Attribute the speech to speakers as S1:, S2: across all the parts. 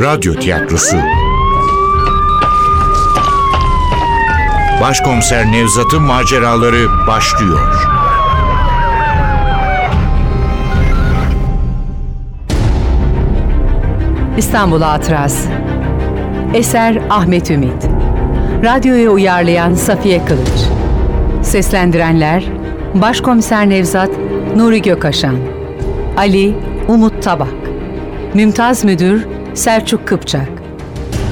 S1: Radyo tiyatrosu. Başkomiser Nevzat'ın maceraları başlıyor.
S2: İstanbul Hatırası. Eser Ahmet Ümit. Radyoya uyarlayan Safiye Kılıç. Seslendirenler Başkomiser Nevzat Nuri Gökaşan Ali Umut Tabak Mümtaz Müdür Selçuk Kıpçak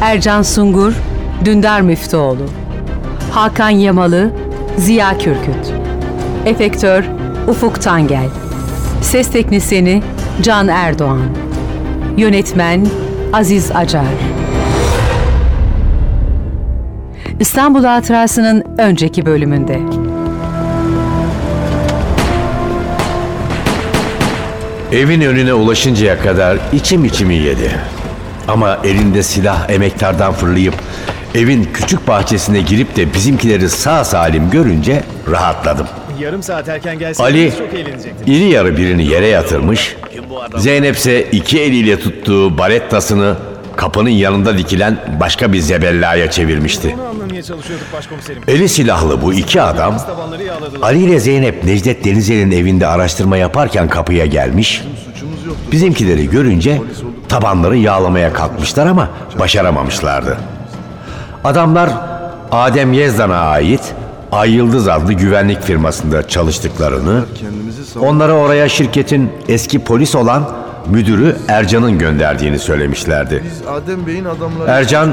S2: Ercan Sungur Dündar Müftüoğlu Hakan Yamalı Ziya Kürküt Efektör Ufuk Tangel Ses Teknisini Can Erdoğan Yönetmen Aziz Acar İstanbul Hatırası'nın önceki bölümünde.
S3: Evin önüne ulaşıncaya kadar içim içimi yedi. Ama elinde silah emektardan fırlayıp evin küçük bahçesine girip de bizimkileri sağ salim görünce rahatladım.
S4: Yarım saat erken gelseydiniz
S3: Ali
S4: çok eğlenecektim.
S3: iri yarı birini yere yatırmış, Zeynep ise iki eliyle tuttuğu barettasını kapının yanında dikilen başka bir zebellaya çevirmişti.
S4: Bunu anlamaya çalışıyorduk başkomiserim.
S3: Eli silahlı bu iki adam
S4: Tabanları yağladılar.
S3: Ali ile Zeynep Necdet Denizel'in evinde araştırma yaparken kapıya gelmiş. Bizimkileri görünce tabanları yağlamaya kalkmışlar ama başaramamışlardı. Adamlar Adem Yezdan'a ait Ay Yıldız adlı güvenlik firmasında çalıştıklarını, onlara oraya şirketin eski polis olan müdürü Ercan'ın gönderdiğini söylemişlerdi.
S5: Adem Bey'in adamları.
S3: Ercan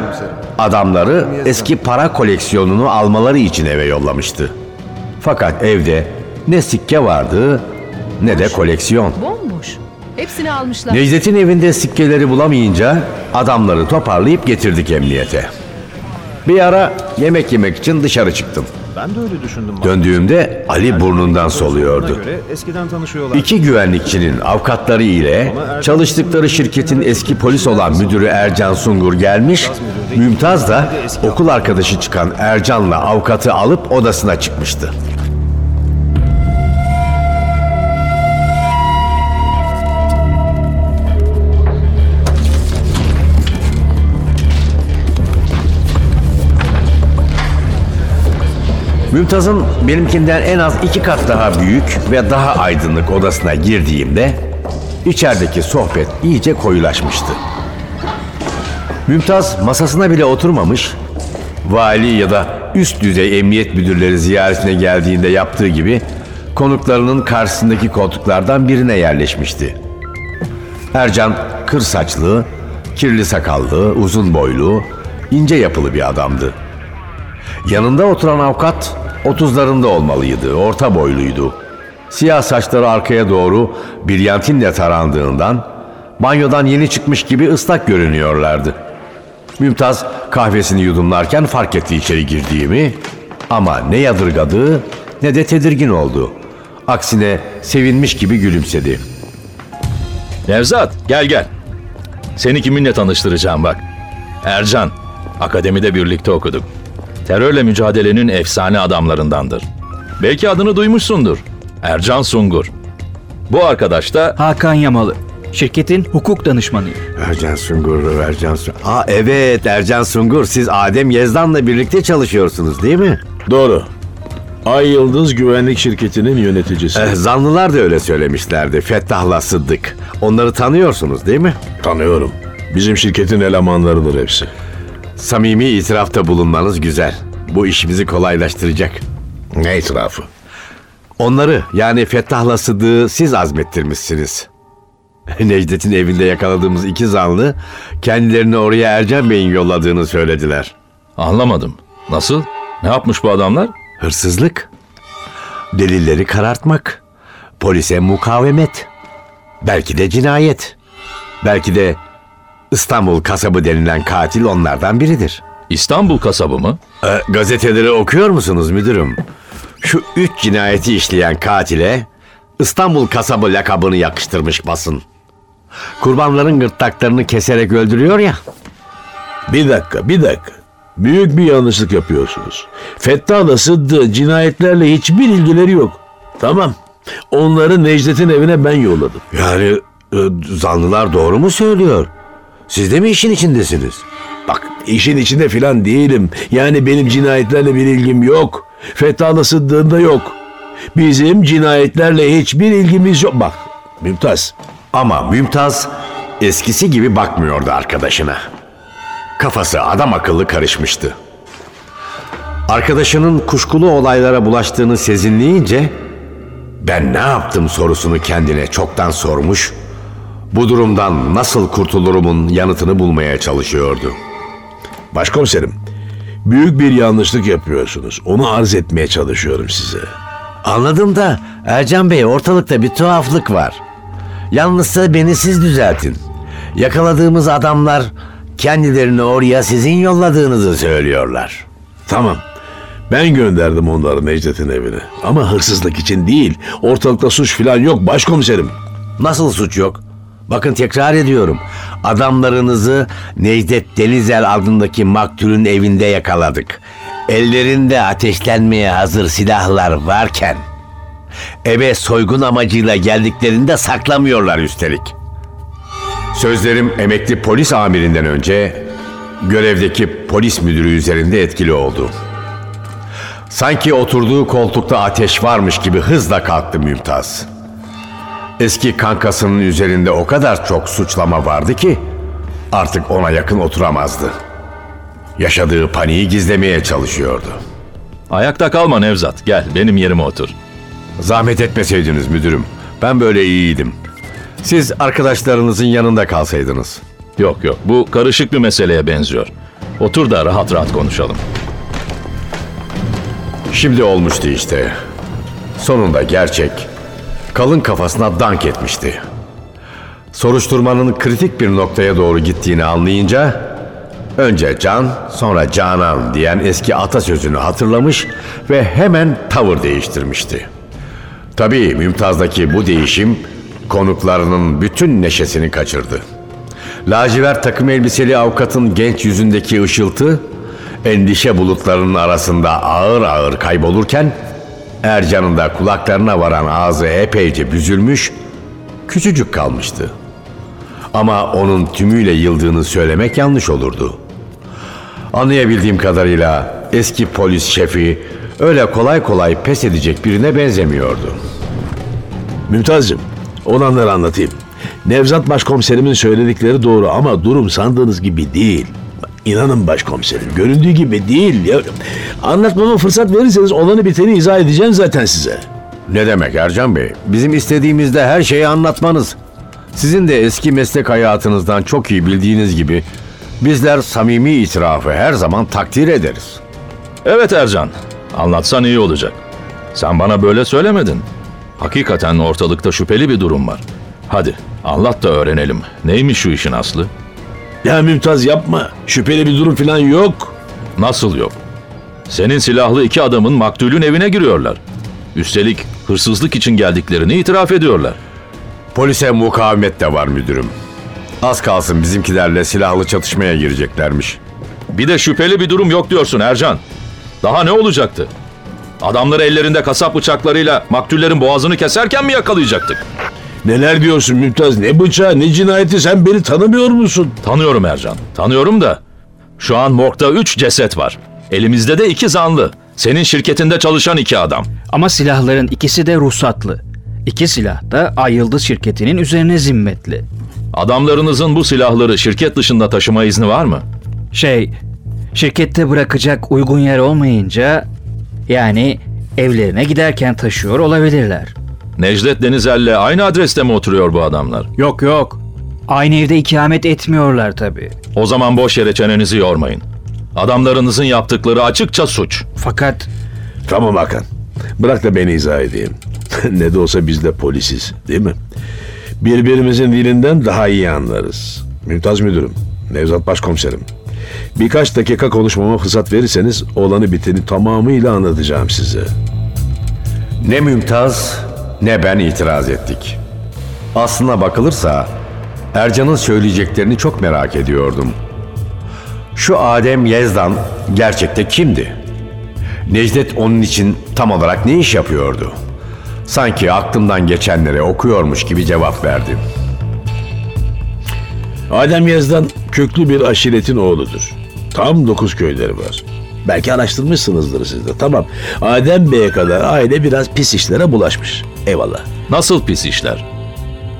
S3: adamları eski para koleksiyonunu almaları için eve yollamıştı. Fakat evde ne sikke vardı ne de koleksiyon.
S2: Bomboş. Hepsini almışlar.
S3: Necdet'in evinde sikkeleri bulamayınca adamları toparlayıp getirdik emniyete. Bir ara yemek yemek için dışarı çıktım.
S4: Ben de öyle düşündüm.
S3: Döndüğümde Ali burnundan soluyordu.
S4: eskiden tanışıyorlar.
S3: İki güvenlikçinin avukatları ile çalıştıkları şirketin eski polis olan müdürü Ercan Sungur gelmiş, Mümtaz da okul arkadaşı çıkan Ercan'la avukatı alıp odasına çıkmıştı. Mümtaz'ın benimkinden en az iki kat daha büyük ve daha aydınlık odasına girdiğimde içerideki sohbet iyice koyulaşmıştı. Mümtaz masasına bile oturmamış, vali ya da üst düzey emniyet müdürleri ziyaretine geldiğinde yaptığı gibi konuklarının karşısındaki koltuklardan birine yerleşmişti. Ercan kır saçlı, kirli sakallı, uzun boylu, ince yapılı bir adamdı. Yanında oturan avukat 30'larında olmalıydı, orta boyluydu. Siyah saçları arkaya doğru bir yantinle tarandığından banyodan yeni çıkmış gibi ıslak görünüyorlardı. Mümtaz kahvesini yudumlarken fark etti içeri girdiğimi ama ne yadırgadı ne de tedirgin oldu. Aksine sevinmiş gibi gülümsedi.
S6: Nevzat gel gel. Seni kiminle tanıştıracağım bak. Ercan. Akademide birlikte okuduk. Terörle mücadelenin efsane adamlarındandır. Belki adını duymuşsundur. Ercan Sungur. Bu arkadaş da
S7: Hakan Yamalı. Şirketin hukuk danışmanıyım.
S3: Ercan Sungur, Ercan Sungur. Aa evet Ercan Sungur siz Adem Yezdan'la birlikte çalışıyorsunuz değil mi?
S8: Doğru. Ay Yıldız Güvenlik Şirketi'nin yöneticisi.
S3: Eh, zanlılar da öyle söylemişlerdi. Fettah'la Sıddık. Onları tanıyorsunuz değil mi?
S8: Tanıyorum. Bizim şirketin elemanlarıdır hepsi.
S3: Samimi itirafta bulunmanız güzel. Bu işimizi kolaylaştıracak.
S8: Ne itirafı?
S3: Onları yani Fettah'la Sıddık'ı siz azmettirmişsiniz. Necdet'in evinde yakaladığımız iki zanlı kendilerini oraya Ercan Bey'in yolladığını söylediler.
S6: anlamadım. Nasıl? Ne yapmış bu adamlar?
S3: Hırsızlık, delilleri karartmak, polise mukavemet, belki de cinayet, belki de İstanbul kasabı denilen katil onlardan biridir.
S6: İstanbul kasabı mı?
S3: Ee, gazeteleri okuyor musunuz müdürüm? Şu üç cinayeti işleyen katile İstanbul kasabı lakabını yakıştırmış basın. Kurbanların gırtlaklarını keserek öldürüyor ya.
S8: Bir dakika, bir dakika. Büyük bir yanlışlık yapıyorsunuz. Fettah'la Sıddık cinayetlerle hiçbir ilgileri yok. Tamam. Onları Necdet'in evine ben yolladım.
S3: Yani e, zanlılar doğru mu söylüyor? Siz de mi işin içindesiniz?
S8: Bak işin içinde filan değilim. Yani benim cinayetlerle bir ilgim yok. Fethullah Sıddık'ın da yok. Bizim cinayetlerle hiçbir ilgimiz yok. Bak Mümtaz
S3: Ama Mümtaz eskisi gibi bakmıyordu arkadaşına. Kafası adam akıllı karışmıştı. Arkadaşının kuşkulu olaylara bulaştığını sezinleyince ben ne yaptım sorusunu kendine çoktan sormuş, bu durumdan nasıl kurtulurumun yanıtını bulmaya çalışıyordu.
S8: Başkomiserim, büyük bir yanlışlık yapıyorsunuz. Onu arz etmeye çalışıyorum size.
S3: Anladım da Ercan Bey ortalıkta bir tuhaflık var. Yalnızsa beni siz düzeltin. Yakaladığımız adamlar kendilerini oraya sizin yolladığınızı söylüyorlar.
S8: Tamam. Ben gönderdim onları Necdet'in evine. Ama hırsızlık için değil. Ortalıkta suç filan yok başkomiserim.
S3: Nasıl suç yok? Bakın tekrar ediyorum. Adamlarınızı Necdet Denizel adındaki maktulün evinde yakaladık. Ellerinde ateşlenmeye hazır silahlar varken eve soygun amacıyla geldiklerinde saklamıyorlar üstelik. Sözlerim emekli polis amirinden önce görevdeki polis müdürü üzerinde etkili oldu. Sanki oturduğu koltukta ateş varmış gibi hızla kalktı Mümtaz. Eski kankasının üzerinde o kadar çok suçlama vardı ki artık ona yakın oturamazdı. Yaşadığı paniği gizlemeye çalışıyordu.
S6: Ayakta kalma Nevzat. Gel benim yerime otur.
S3: Zahmet etmeseydiniz müdürüm. Ben böyle iyiydim. Siz arkadaşlarınızın yanında kalsaydınız.
S6: Yok yok bu karışık bir meseleye benziyor. Otur da rahat rahat konuşalım.
S3: Şimdi olmuştu işte. Sonunda gerçek kalın kafasına dank etmişti. Soruşturmanın kritik bir noktaya doğru gittiğini anlayınca önce Can sonra Canan diyen eski atasözünü hatırlamış ve hemen tavır değiştirmişti. Tabii Mümtaz'daki bu değişim konuklarının bütün neşesini kaçırdı. Lacivert takım elbiseli avukatın genç yüzündeki ışıltı endişe bulutlarının arasında ağır ağır kaybolurken Ercan'ın da kulaklarına varan ağzı epeyce büzülmüş, küçücük kalmıştı. Ama onun tümüyle yıldığını söylemek yanlış olurdu. Anlayabildiğim kadarıyla eski polis şefi öyle kolay kolay pes edecek birine benzemiyordu.
S8: Mümtaz'cığım olanları anlatayım. Nevzat başkomiserimin söyledikleri doğru ama durum sandığınız gibi değil. İnanın başkomiserim göründüğü gibi değil. Ya, anlatmama fırsat verirseniz olanı biteni izah edeceğim zaten size.
S3: Ne demek Ercan Bey? Bizim istediğimizde her şeyi anlatmanız. Sizin de eski meslek hayatınızdan çok iyi bildiğiniz gibi bizler samimi itirafı her zaman takdir ederiz.
S6: Evet Ercan. Anlatsan iyi olacak. Sen bana böyle söylemedin. Hakikaten ortalıkta şüpheli bir durum var. Hadi anlat da öğrenelim. Neymiş şu işin aslı?
S8: Ya Mümtaz yapma. Şüpheli bir durum falan yok.
S6: Nasıl yok? Senin silahlı iki adamın maktulün evine giriyorlar. Üstelik hırsızlık için geldiklerini itiraf ediyorlar.
S3: Polise mukavemet de var müdürüm. Az kalsın bizimkilerle silahlı çatışmaya gireceklermiş.
S6: Bir de şüpheli bir durum yok diyorsun Ercan. Daha ne olacaktı? Adamları ellerinde kasap bıçaklarıyla maktullerin boğazını keserken mi yakalayacaktık?
S8: Neler diyorsun Mümtaz? Ne bıçağı ne cinayeti sen beni tanımıyor musun?
S6: Tanıyorum Ercan. Tanıyorum da. Şu an morgda üç ceset var. Elimizde de iki zanlı. Senin şirketinde çalışan iki adam.
S7: Ama silahların ikisi de ruhsatlı. İki silah da Ay Yıldız şirketinin üzerine zimmetli.
S6: Adamlarınızın bu silahları şirket dışında taşıma izni var mı?
S7: Şey, şirkette bırakacak uygun yer olmayınca yani evlerine giderken taşıyor olabilirler.
S6: Necdet Denizel'le aynı adreste mi oturuyor bu adamlar?
S7: Yok yok. Aynı evde ikamet etmiyorlar tabii.
S6: O zaman boş yere çenenizi yormayın. Adamlarınızın yaptıkları açıkça suç.
S7: Fakat
S8: Tamam Hakan. Bırak da beni izah edeyim. ne de olsa biz de polisiz değil mi? Birbirimizin dilinden daha iyi anlarız. Mümtaz Müdürüm, Nevzat Başkomiserim. Birkaç dakika konuşmama fırsat verirseniz olanı biteni tamamıyla anlatacağım size.
S3: Ne Mümtaz ne ben itiraz ettik. Aslına bakılırsa Ercan'ın söyleyeceklerini çok merak ediyordum. Şu Adem Yezdan gerçekte kimdi? Necdet onun için tam olarak ne iş yapıyordu? Sanki aklımdan geçenleri okuyormuş gibi cevap verdi.
S8: Adem Yazdan köklü bir aşiretin oğludur. Tam dokuz köyleri var. Belki araştırmışsınızdır siz de. Tamam. Adem Bey'e kadar aile biraz pis işlere bulaşmış. Eyvallah.
S6: Nasıl pis işler?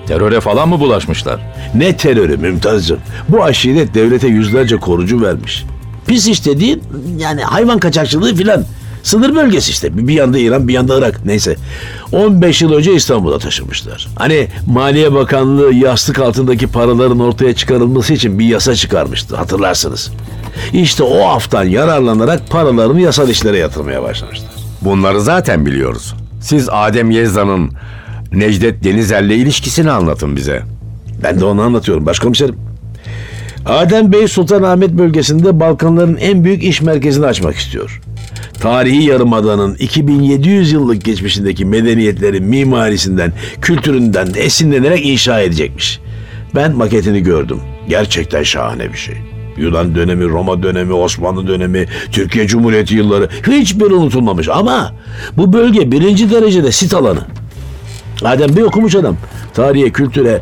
S6: Teröre falan mı bulaşmışlar?
S8: Ne terörü Mümtazcığım. Bu aşiret devlete yüzlerce korucu vermiş. Pis iş dediğin yani hayvan kaçakçılığı filan. Sınır bölgesi işte. Bir yanda İran bir yanda Irak. Neyse. 15 yıl önce İstanbul'a taşınmışlar. Hani Maliye Bakanlığı yastık altındaki paraların ortaya çıkarılması için bir yasa çıkarmıştı. Hatırlarsınız. İşte o aftan yararlanarak paralarını yasal işlere yatırmaya başlamışlar.
S3: Bunları zaten biliyoruz. Siz Adem Yezda'nın Necdet Denizel'le ilişkisini anlatın bize.
S8: Ben de onu anlatıyorum başkomiserim. Adem Bey Sultanahmet bölgesinde Balkanların en büyük iş merkezini açmak istiyor. Tarihi Yarımada'nın 2700 yıllık geçmişindeki medeniyetlerin mimarisinden, kültüründen esinlenerek inşa edecekmiş. Ben maketini gördüm. Gerçekten şahane bir şey. Yunan dönemi, Roma dönemi, Osmanlı dönemi, Türkiye Cumhuriyeti yılları hiçbir unutulmamış. Ama bu bölge birinci derecede sit alanı. Adem Bey okumuş adam. Tarihe, kültüre,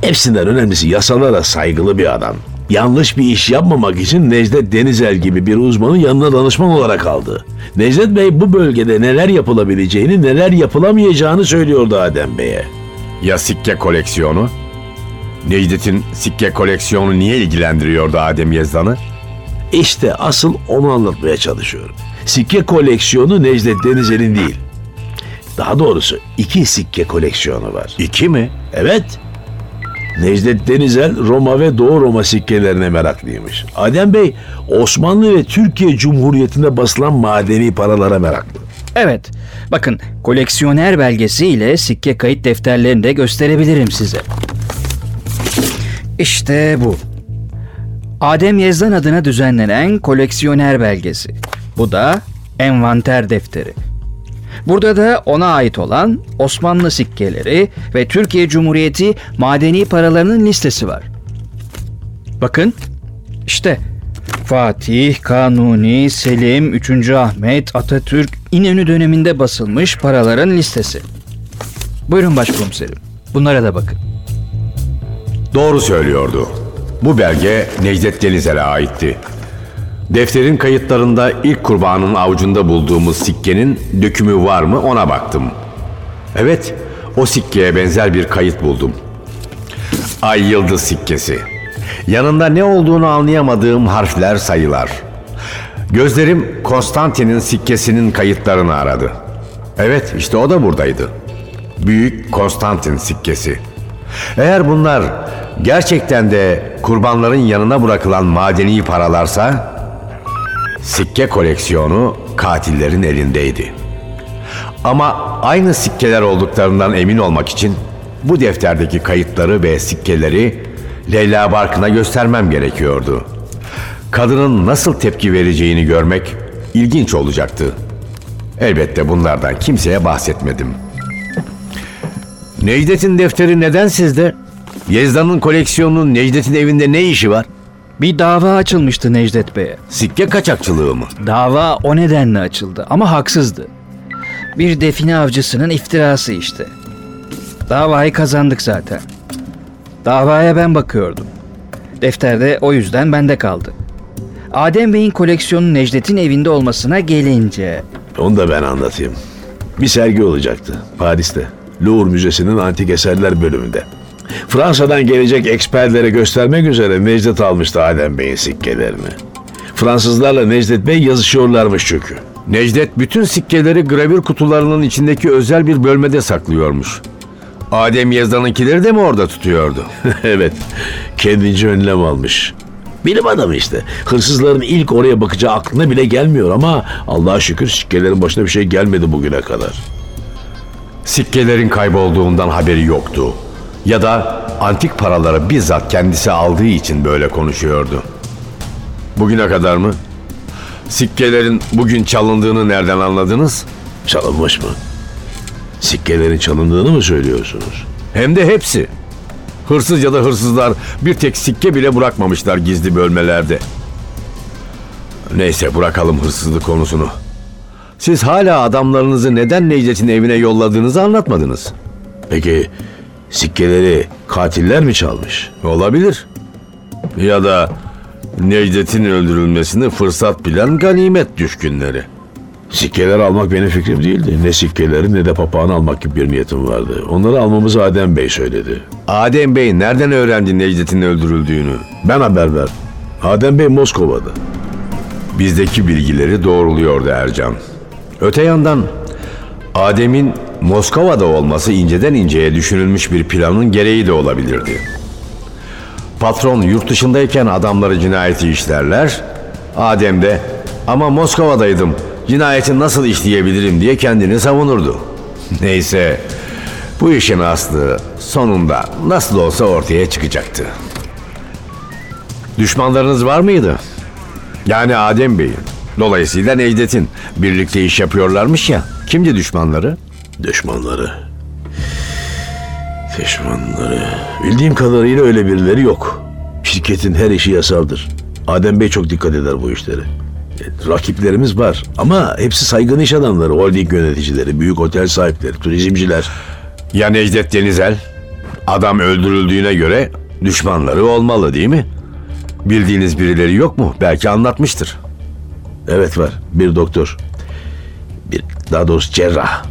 S8: hepsinden önemlisi yasalara saygılı bir adam. Yanlış bir iş yapmamak için Necdet Denizel gibi bir uzmanın yanına danışman olarak aldı. Necdet Bey bu bölgede neler yapılabileceğini, neler yapılamayacağını söylüyordu Adem Bey'e.
S3: Ya sikke koleksiyonu? Necdet'in sikke koleksiyonu niye ilgilendiriyordu Adem Yezdan'ı?
S8: İşte asıl onu anlatmaya çalışıyorum. Sikke koleksiyonu Necdet Denizel'in değil. Daha doğrusu iki sikke koleksiyonu var.
S3: İki mi?
S8: Evet. Necdet Denizel Roma ve Doğu Roma sikkelerine meraklıymış. Adem Bey Osmanlı ve Türkiye Cumhuriyeti'nde basılan madeni paralara meraklı.
S7: Evet, bakın koleksiyoner belgesi ile sikke kayıt defterlerini de gösterebilirim size. İşte bu. Adem Yezdan adına düzenlenen koleksiyoner belgesi. Bu da envanter defteri. Burada da ona ait olan Osmanlı sikkeleri ve Türkiye Cumhuriyeti madeni paralarının listesi var. Bakın işte Fatih, Kanuni, Selim, 3. Ahmet, Atatürk, İnönü döneminde basılmış paraların listesi. Buyurun başkomiserim. Bunlara da bakın.
S3: Doğru söylüyordu. Bu belge Necdet Denizel'e aitti. Defterin kayıtlarında ilk kurbanın avucunda bulduğumuz sikkenin dökümü var mı ona baktım. Evet, o sikkeye benzer bir kayıt buldum. Ay yıldız sikkesi. Yanında ne olduğunu anlayamadığım harfler sayılar. Gözlerim Konstantin'in sikkesinin kayıtlarını aradı. Evet, işte o da buradaydı. Büyük Konstantin sikkesi. Eğer bunlar gerçekten de kurbanların yanına bırakılan madeni paralarsa sikke koleksiyonu katillerin elindeydi. Ama aynı sikkeler olduklarından emin olmak için bu defterdeki kayıtları ve sikkeleri Leyla Barkın'a göstermem gerekiyordu. Kadının nasıl tepki vereceğini görmek ilginç olacaktı. Elbette bunlardan kimseye bahsetmedim. Necdet'in defteri neden sizde? Yezda'nın koleksiyonunun Necdet'in evinde ne işi var?
S7: Bir dava açılmıştı Necdet Bey'e.
S3: Sikke kaçakçılığı mı?
S7: Dava o nedenle açıldı ama haksızdı. Bir define avcısının iftirası işte. Davayı kazandık zaten. Davaya ben bakıyordum. Defterde o yüzden bende kaldı. Adem Bey'in koleksiyonu Necdet'in evinde olmasına gelince...
S8: Onu da ben anlatayım. Bir sergi olacaktı Paris'te. Louvre Müzesi'nin antik eserler bölümünde. Fransa'dan gelecek eksperlere göstermek üzere Necdet almıştı Adem Bey'in sikkelerini. Fransızlarla Necdet Bey yazışıyorlarmış çünkü.
S3: Necdet bütün sikkeleri gravür kutularının içindeki özel bir bölmede saklıyormuş. Adem Yezda'nınkileri de mi orada tutuyordu?
S8: evet, kendince önlem almış. Bilim adamı işte. Hırsızların ilk oraya bakacağı aklına bile gelmiyor ama Allah'a şükür sikkelerin başına bir şey gelmedi bugüne kadar.
S3: Sikkelerin kaybolduğundan haberi yoktu. Ya da antik paraları bizzat kendisi aldığı için böyle konuşuyordu. Bugüne kadar mı? Sikkelerin bugün çalındığını nereden anladınız?
S8: Çalınmış mı? Sikkelerin çalındığını mı söylüyorsunuz?
S3: Hem de hepsi. Hırsız ya da hırsızlar bir tek sikke bile bırakmamışlar gizli bölmelerde. Neyse bırakalım hırsızlık konusunu. Siz hala adamlarınızı neden Necdet'in evine yolladığınızı anlatmadınız.
S8: Peki sikkeleri katiller mi çalmış?
S3: Olabilir. Ya da Necdet'in öldürülmesini fırsat bilen ganimet düşkünleri.
S8: Sikkeler almak benim fikrim değildi. Ne sikkeleri ne de papağanı almak gibi bir niyetim vardı. Onları almamızı Adem Bey söyledi.
S3: Adem Bey nereden öğrendi Necdet'in öldürüldüğünü?
S8: Ben haber verdim. Adem Bey Moskova'da.
S3: Bizdeki bilgileri doğruluyordu Ercan. Öte yandan Adem'in Moskova'da olması inceden inceye düşünülmüş bir planın gereği de olabilirdi. Patron yurt dışındayken adamları cinayeti işlerler. Adem de ama Moskova'daydım cinayeti nasıl işleyebilirim diye kendini savunurdu. Neyse bu işin aslı sonunda nasıl olsa ortaya çıkacaktı. Düşmanlarınız var mıydı? Yani Adem Bey'in. Dolayısıyla Necdet'in. Birlikte iş yapıyorlarmış ya. Kimdi düşmanları?
S8: Düşmanları. Düşmanları. Bildiğim kadarıyla öyle birileri yok. Şirketin her işi yasaldır. Adem Bey çok dikkat eder bu işlere. E, Rakiplerimiz var ama hepsi saygın iş adamları, holding yöneticileri, büyük otel sahipleri, turizmciler.
S3: Ya Necdet Denizel? Adam öldürüldüğüne göre düşmanları olmalı değil mi? Bildiğiniz birileri yok mu? Belki anlatmıştır.
S8: Evet var, bir doktor. Bir, daha doğrusu cerrah.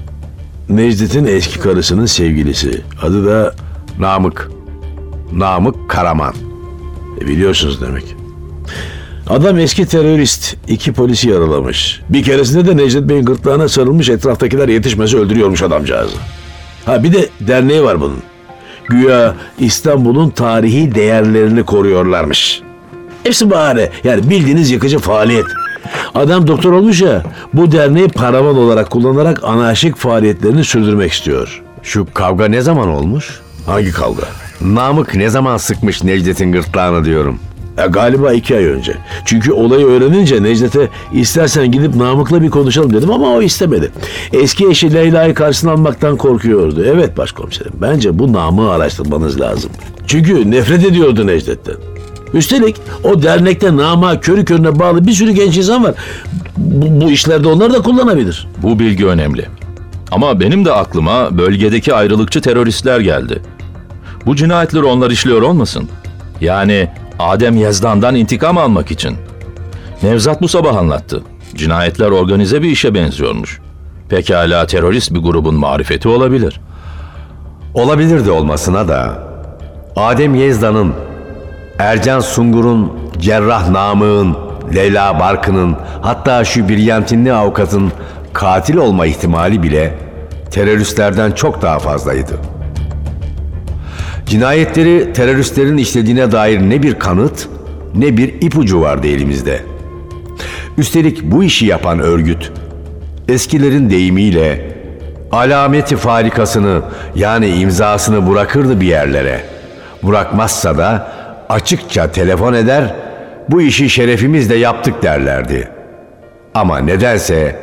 S8: Necdet'in eski karısının sevgilisi. Adı da
S3: Namık. Namık Karaman.
S8: E, biliyorsunuz demek. Adam eski terörist. iki polisi yaralamış. Bir keresinde de Necdet Bey'in gırtlağına sarılmış etraftakiler yetişmesi öldürüyormuş adamcağızı. Ha bir de derneği var bunun. Güya İstanbul'un tarihi değerlerini koruyorlarmış. Hepsi bahane. Yani bildiğiniz yıkıcı faaliyet. Adam doktor olmuş ya, bu derneği paravan olarak kullanarak anarşik faaliyetlerini sürdürmek istiyor.
S3: Şu kavga ne zaman olmuş?
S8: Hangi kavga?
S3: Namık ne zaman sıkmış Necdet'in gırtlağını diyorum.
S8: Ya galiba iki ay önce. Çünkü olayı öğrenince Necdet'e istersen gidip Namık'la bir konuşalım dedim ama o istemedi. Eski eşi Leyla'yı karşısına almaktan korkuyordu. Evet başkomiserim bence bu Namık'ı araştırmanız lazım. Çünkü nefret ediyordu Necdet'ten. Üstelik o dernekte Namık'a körü körüne bağlı bir sürü genç insan var. Bu, bu işlerde onlar da kullanabilir.
S6: Bu bilgi önemli. Ama benim de aklıma bölgedeki ayrılıkçı teröristler geldi. Bu cinayetleri onlar işliyor olmasın? Yani Adem Yazdan'dan intikam almak için. Nevzat bu sabah anlattı. Cinayetler organize bir işe benziyormuş. Pekala terörist bir grubun marifeti olabilir.
S3: Olabilir de olmasına da Adem Yezda'nın, Ercan Sungur'un, Cerrah Namık'ın, Leyla Barkın'ın hatta şu Biryantinli avukatın katil olma ihtimali bile teröristlerden çok daha fazlaydı. Cinayetleri teröristlerin işlediğine dair ne bir kanıt ne bir ipucu vardı elimizde. Üstelik bu işi yapan örgüt eskilerin deyimiyle alameti farikasını yani imzasını bırakırdı bir yerlere. Bırakmazsa da açıkça telefon eder, bu işi şerefimizle yaptık derlerdi. Ama nedense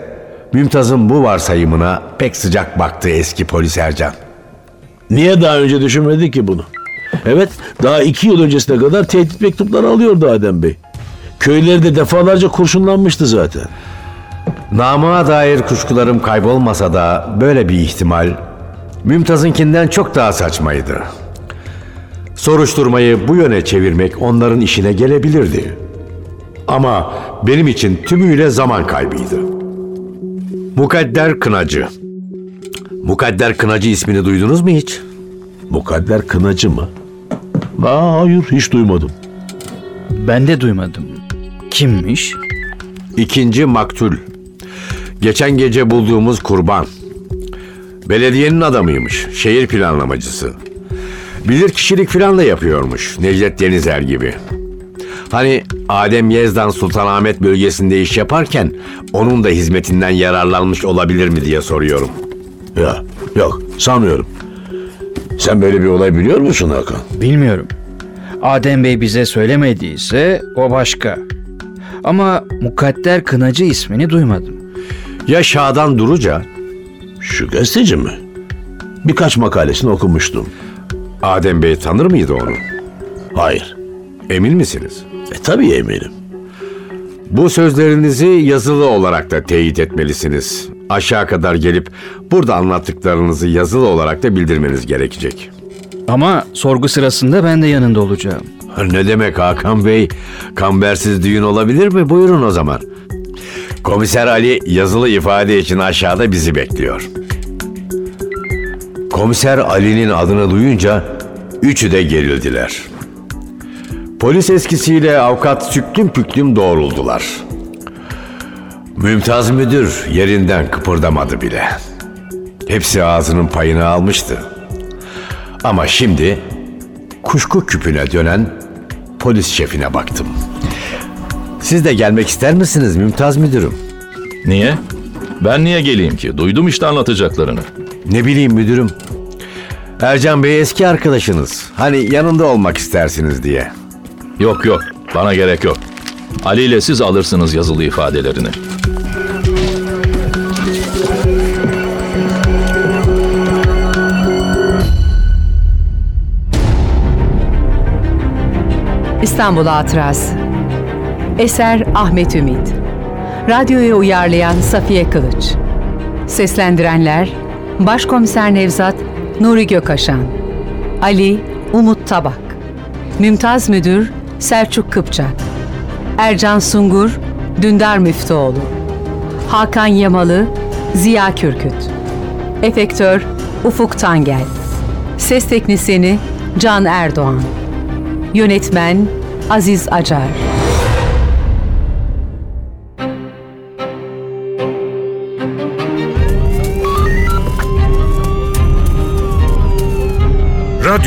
S3: Mümtaz'ın bu varsayımına pek sıcak baktı eski polis Ercan.
S8: Niye daha önce düşünmedik ki bunu? Evet, daha iki yıl öncesine kadar tehdit mektupları alıyordu Adem Bey. Köyleri de defalarca kurşunlanmıştı zaten.
S3: Namığa dair kuşkularım kaybolmasa da böyle bir ihtimal Mümtaz'ınkinden çok daha saçmaydı. Soruşturmayı bu yöne çevirmek onların işine gelebilirdi. Ama benim için tümüyle zaman kaybıydı. Mukadder Kınacı. Mukadder Kınacı ismini duydunuz mu hiç?
S8: Mukadder Kınacı mı? Aa, hayır, hiç duymadım.
S7: Ben de duymadım. Kimmiş?
S3: İkinci maktul. Geçen gece bulduğumuz kurban. Belediyenin adamıymış. Şehir planlamacısı. Bilir kişilik falan da yapıyormuş. Necdet Denizer gibi. Hani Adem Yezdan Sultanahmet bölgesinde iş yaparken onun da hizmetinden yararlanmış olabilir mi diye soruyorum.
S8: Ya, yok, sanmıyorum. Sen böyle bir olay biliyor musun Hakan?
S7: Bilmiyorum. Adem Bey bize söylemediyse o başka. Ama Mukadder Kınacı ismini duymadım.
S3: Ya Şadan Duruca?
S8: Şu gazeteci mi? Birkaç makalesini okumuştum.
S3: Adem Bey tanır mıydı onu?
S8: Hayır.
S3: Emin misiniz?
S8: E tabii eminim.
S3: Bu sözlerinizi yazılı olarak da teyit etmelisiniz. Aşağı kadar gelip burada anlattıklarınızı yazılı olarak da bildirmeniz gerekecek.
S7: Ama sorgu sırasında ben de yanında olacağım.
S3: Ne demek Hakan Bey? Kambersiz düğün olabilir mi? Buyurun o zaman. Komiser Ali yazılı ifade için aşağıda bizi bekliyor. Komiser Ali'nin adını duyunca üçü de gerildiler. Polis eskisiyle avukat süklüm püklüm doğruldular. Mümtaz müdür yerinden kıpırdamadı bile. Hepsi ağzının payını almıştı. Ama şimdi kuşku küpüne dönen polis şefine baktım. Siz de gelmek ister misiniz Mümtaz müdürüm?
S6: Niye? Ben niye geleyim ki? Duydum işte anlatacaklarını.
S3: Ne bileyim müdürüm. Ercan Bey eski arkadaşınız. Hani yanında olmak istersiniz diye.
S6: Yok yok, bana gerek yok. Ali ile siz alırsınız yazılı ifadelerini.
S2: İstanbul Hatırası Eser Ahmet Ümit Radyoya uyarlayan Safiye Kılıç Seslendirenler Başkomiser Nevzat Nuri Gökaşan Ali Umut Tabak Mümtaz Müdür Selçuk Kıpçak Ercan Sungur Dündar Müftüoğlu Hakan Yamalı Ziya Kürküt Efektör Ufuk Tangel Ses Teknisini Can Erdoğan Yönetmen Aziz Acar